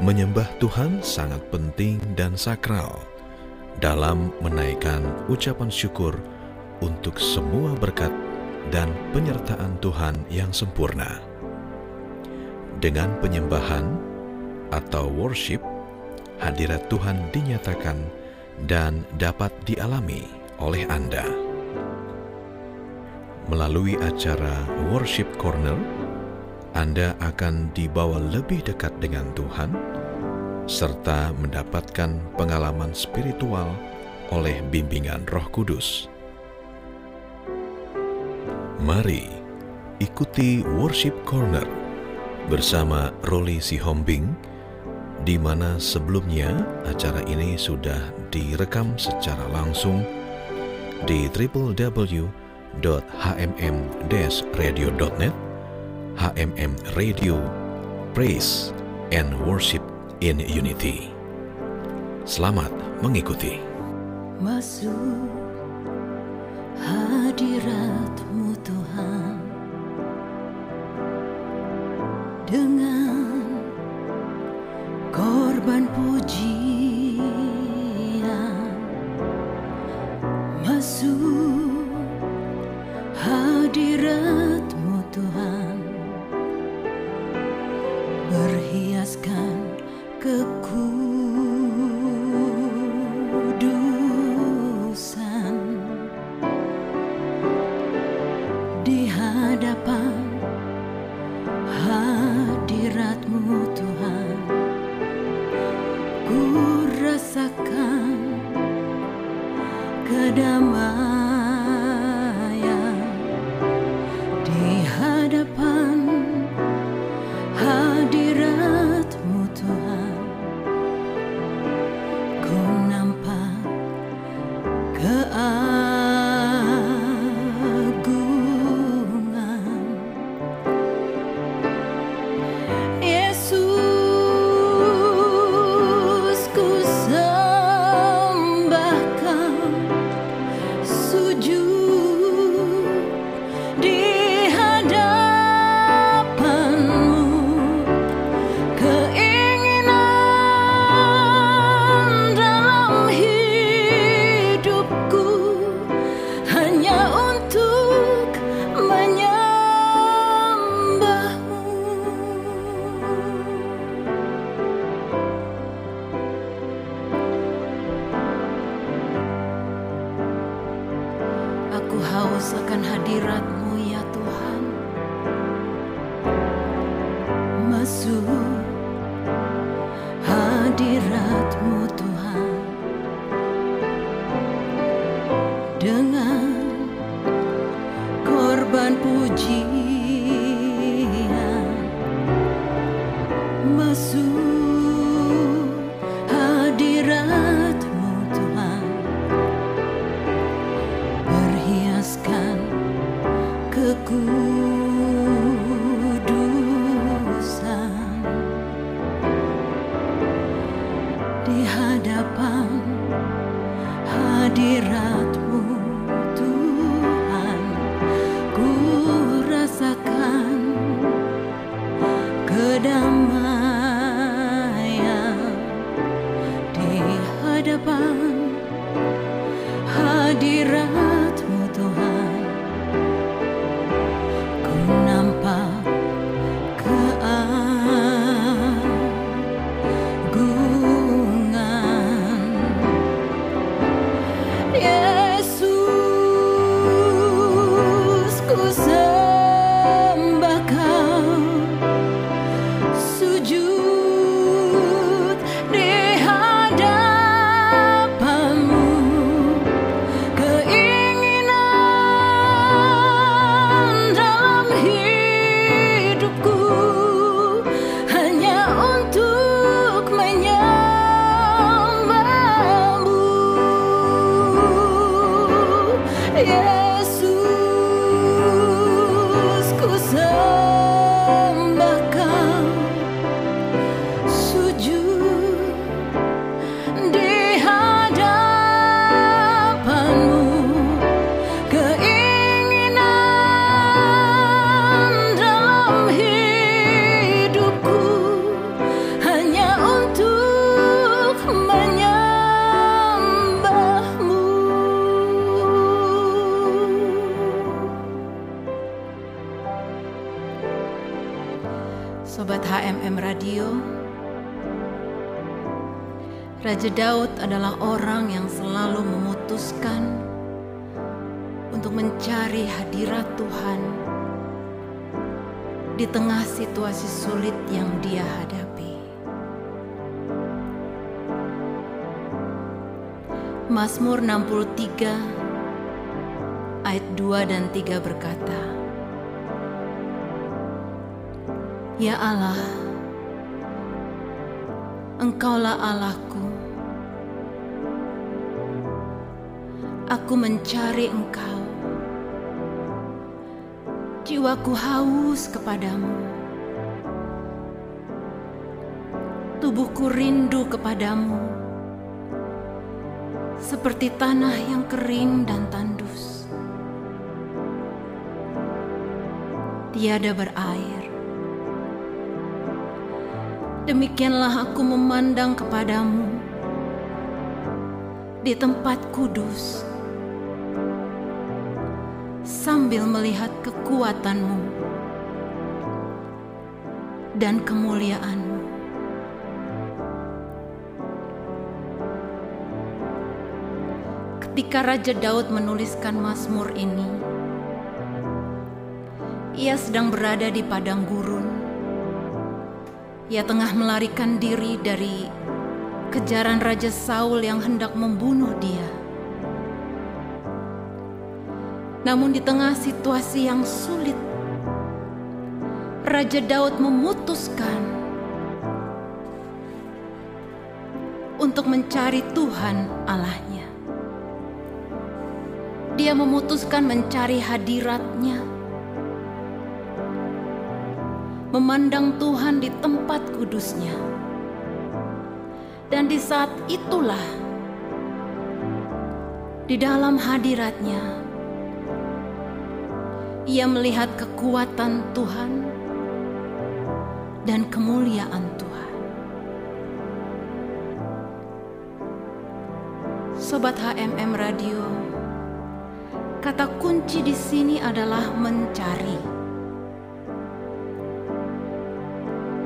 menyembah Tuhan sangat penting dan sakral dalam menaikkan ucapan syukur untuk semua berkat dan penyertaan Tuhan yang sempurna. Dengan penyembahan atau worship, hadirat Tuhan dinyatakan dan dapat dialami oleh Anda. Melalui acara Worship Corner, anda akan dibawa lebih dekat dengan Tuhan, serta mendapatkan pengalaman spiritual oleh bimbingan Roh Kudus. Mari ikuti Worship Corner bersama Roli Sihombing, di mana sebelumnya acara ini sudah direkam secara langsung di www.hmm-radio.net HMM Radio Praise and Worship in Unity. Selamat mengikuti. Masuk hadiratmu Tuhan dengan korban pujian hadapan haus akan hadiratmu Raja Daud adalah orang yang selalu memutuskan untuk mencari hadirat Tuhan di tengah situasi sulit yang dia hadapi. Mazmur 63 ayat 2 dan 3 berkata, Ya Allah, Engkaulah Allahku. Aku mencari Engkau. Jiwaku haus kepadamu. Tubuhku rindu kepadamu. Seperti tanah yang kering dan tandus. Tiada berair. Demikianlah aku memandang kepadamu di tempat kudus sambil melihat kekuatanmu dan kemuliaanmu. Ketika Raja Daud menuliskan Mazmur ini, ia sedang berada di padang gurun. Ia tengah melarikan diri dari kejaran Raja Saul yang hendak membunuh dia. Namun di tengah situasi yang sulit, Raja Daud memutuskan untuk mencari Tuhan Allahnya. Dia memutuskan mencari hadiratnya, memandang Tuhan di tempat kudusnya. Dan di saat itulah, di dalam hadiratnya, ia melihat kekuatan Tuhan dan kemuliaan Tuhan. Sobat HMM Radio, kata kunci di sini adalah mencari.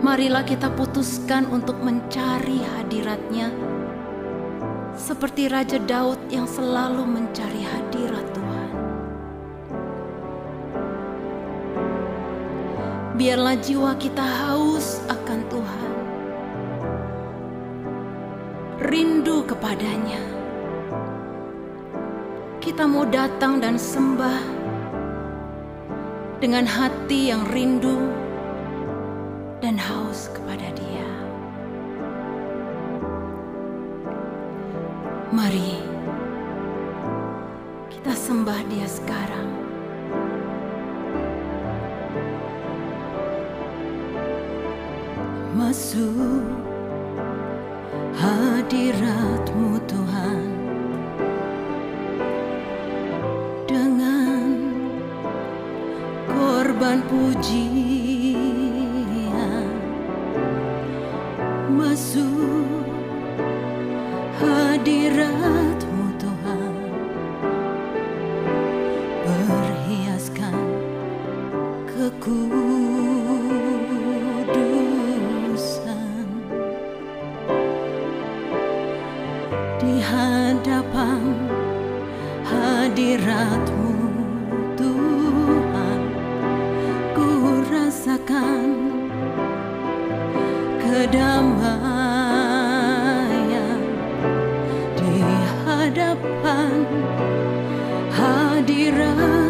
Marilah kita putuskan untuk mencari hadiratnya seperti Raja Daud yang selalu mencari hadirat Biarlah jiwa kita haus akan Tuhan. Rindu kepadanya. Kita mau datang dan sembah dengan hati yang rindu dan haus kepada Dia. Mari kita sembah Dia sekarang. Masuk. Hadiratmu Tuhan. Dengan korban pujian masuk hadiratmu Tuhan. Berhiaskan kekudusan hadiratmu Tuhan. Ku rasakan kedamaian di hadapan hadiratmu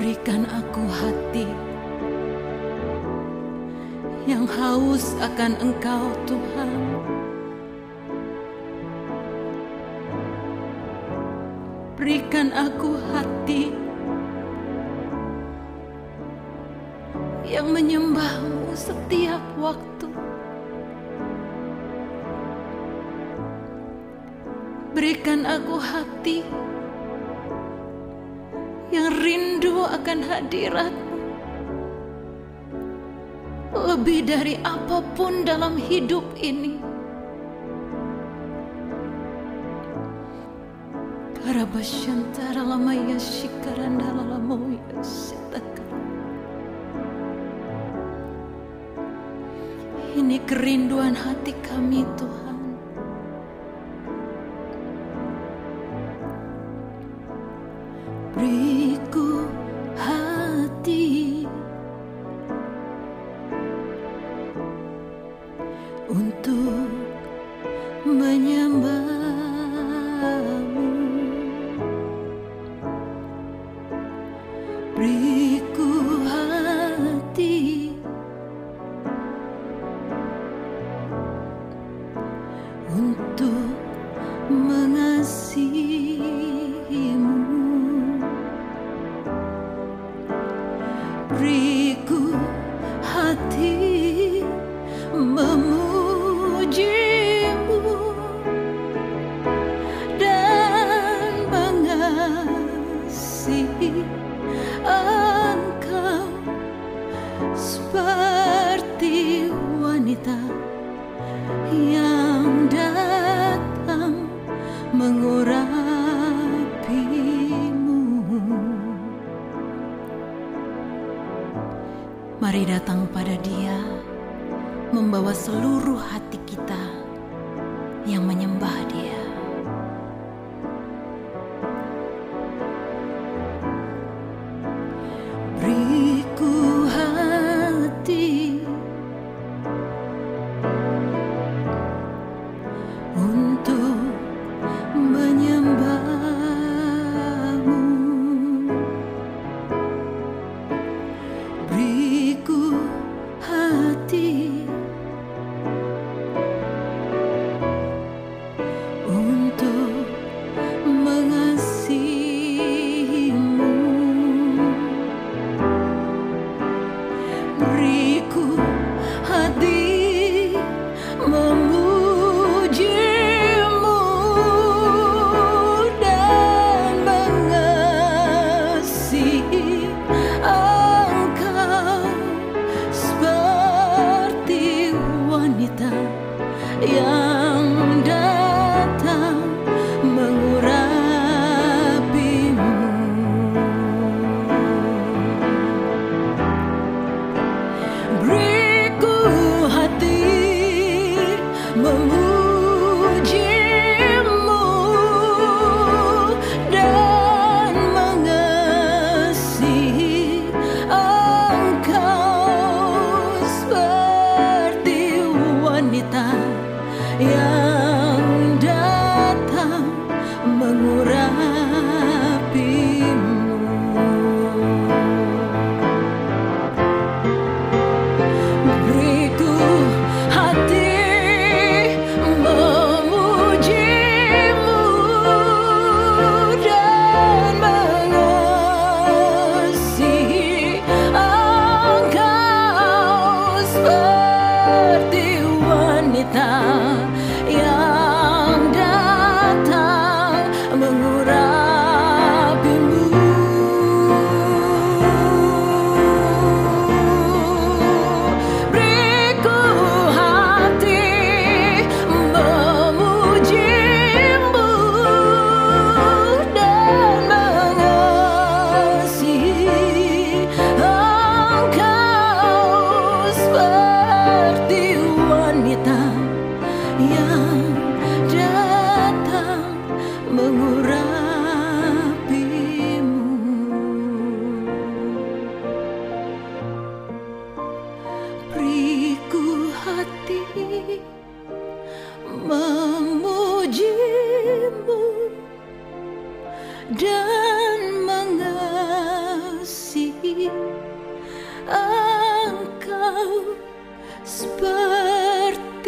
Berikan aku hati yang haus akan Engkau, Tuhan. Berikan aku hati yang menyembahmu setiap waktu. Berikan aku hati Allah akan hadiratmu lebih dari apa pun dalam hidup ini. Karabashantara lama yashikaranda lalamu yasitakara. Ini kerinduan hati kami Tuhan.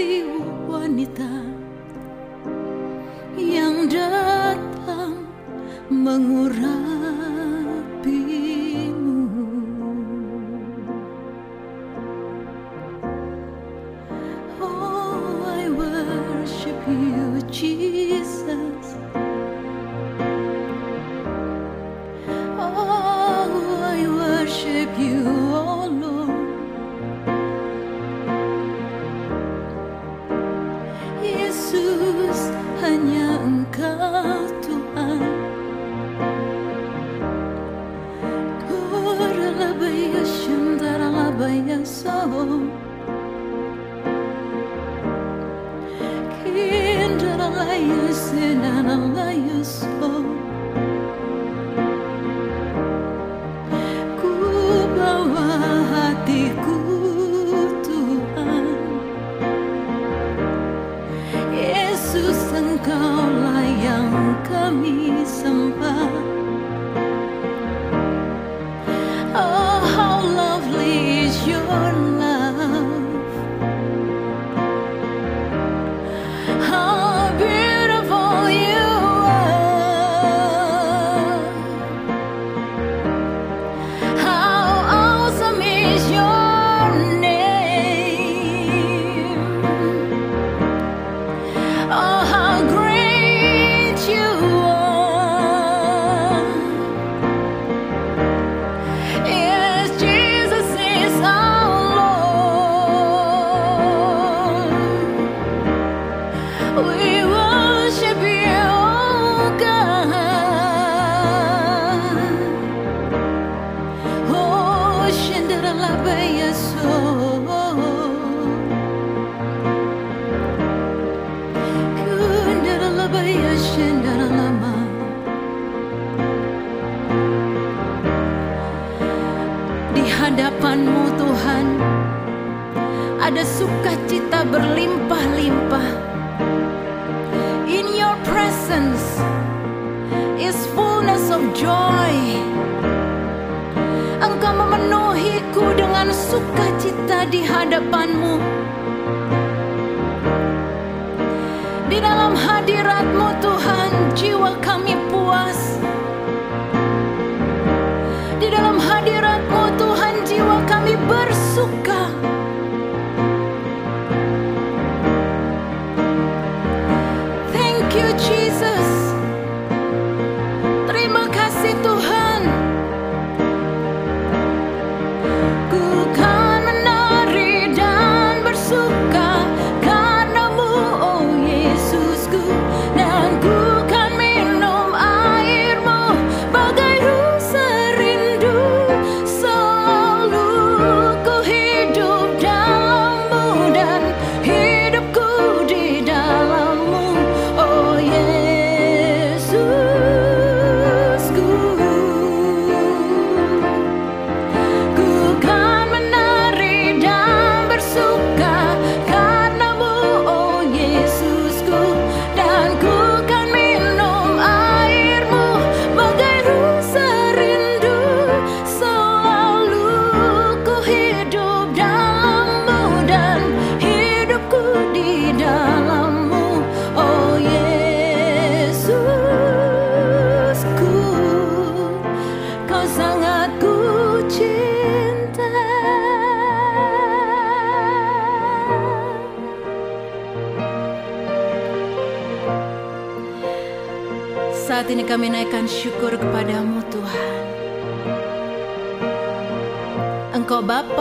Seperti wanita yang datang mengurapimu.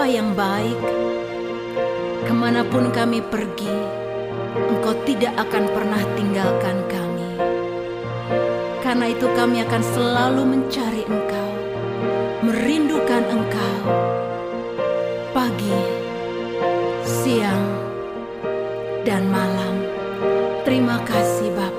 Bapa yang baik, ke mana pun kami pergi, Engkau tidak akan pernah tinggalkan kami. Karena itu kami akan selalu mencari Engkau, merindukan Engkau. Pagi, siang, dan malam. Terima kasih Bapa.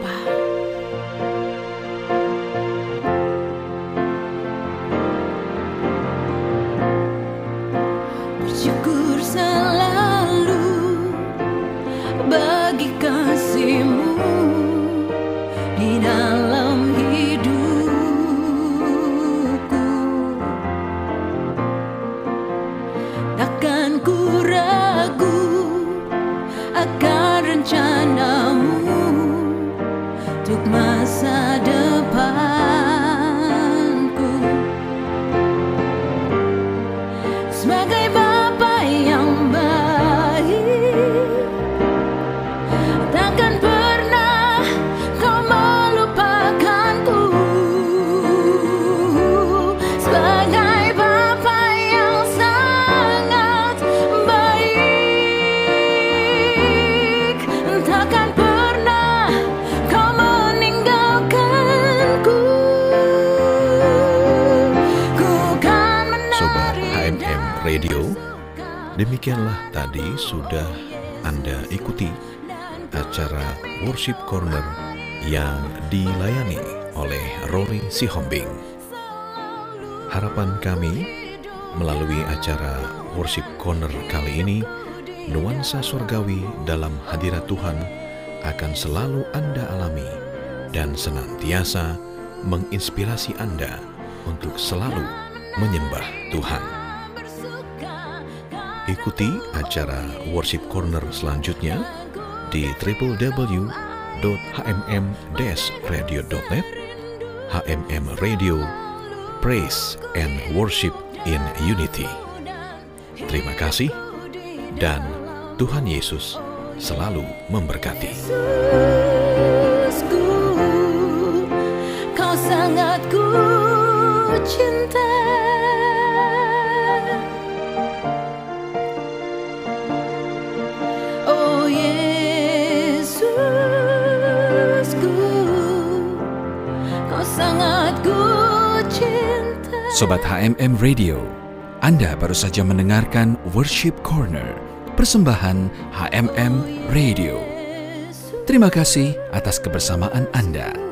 Demikianlah tadi sudah Anda ikuti acara Worship Corner yang dilayani oleh Rory Sihombing. Harapan kami melalui acara Worship Corner kali ini, nuansa surgawi dalam hadirat Tuhan akan selalu Anda alami dan senantiasa menginspirasi Anda untuk selalu menyembah Tuhan. Ikuti acara Worship Corner selanjutnya di www.hmm-radio.net HMM Radio Praise and Worship in Unity. Terima kasih dan Tuhan Yesus selalu memberkati. Yesusku, kau sangat ku cinta. Sobat HMM Radio, Anda baru saja mendengarkan Worship Corner, persembahan HMM Radio. Terima kasih atas kebersamaan Anda.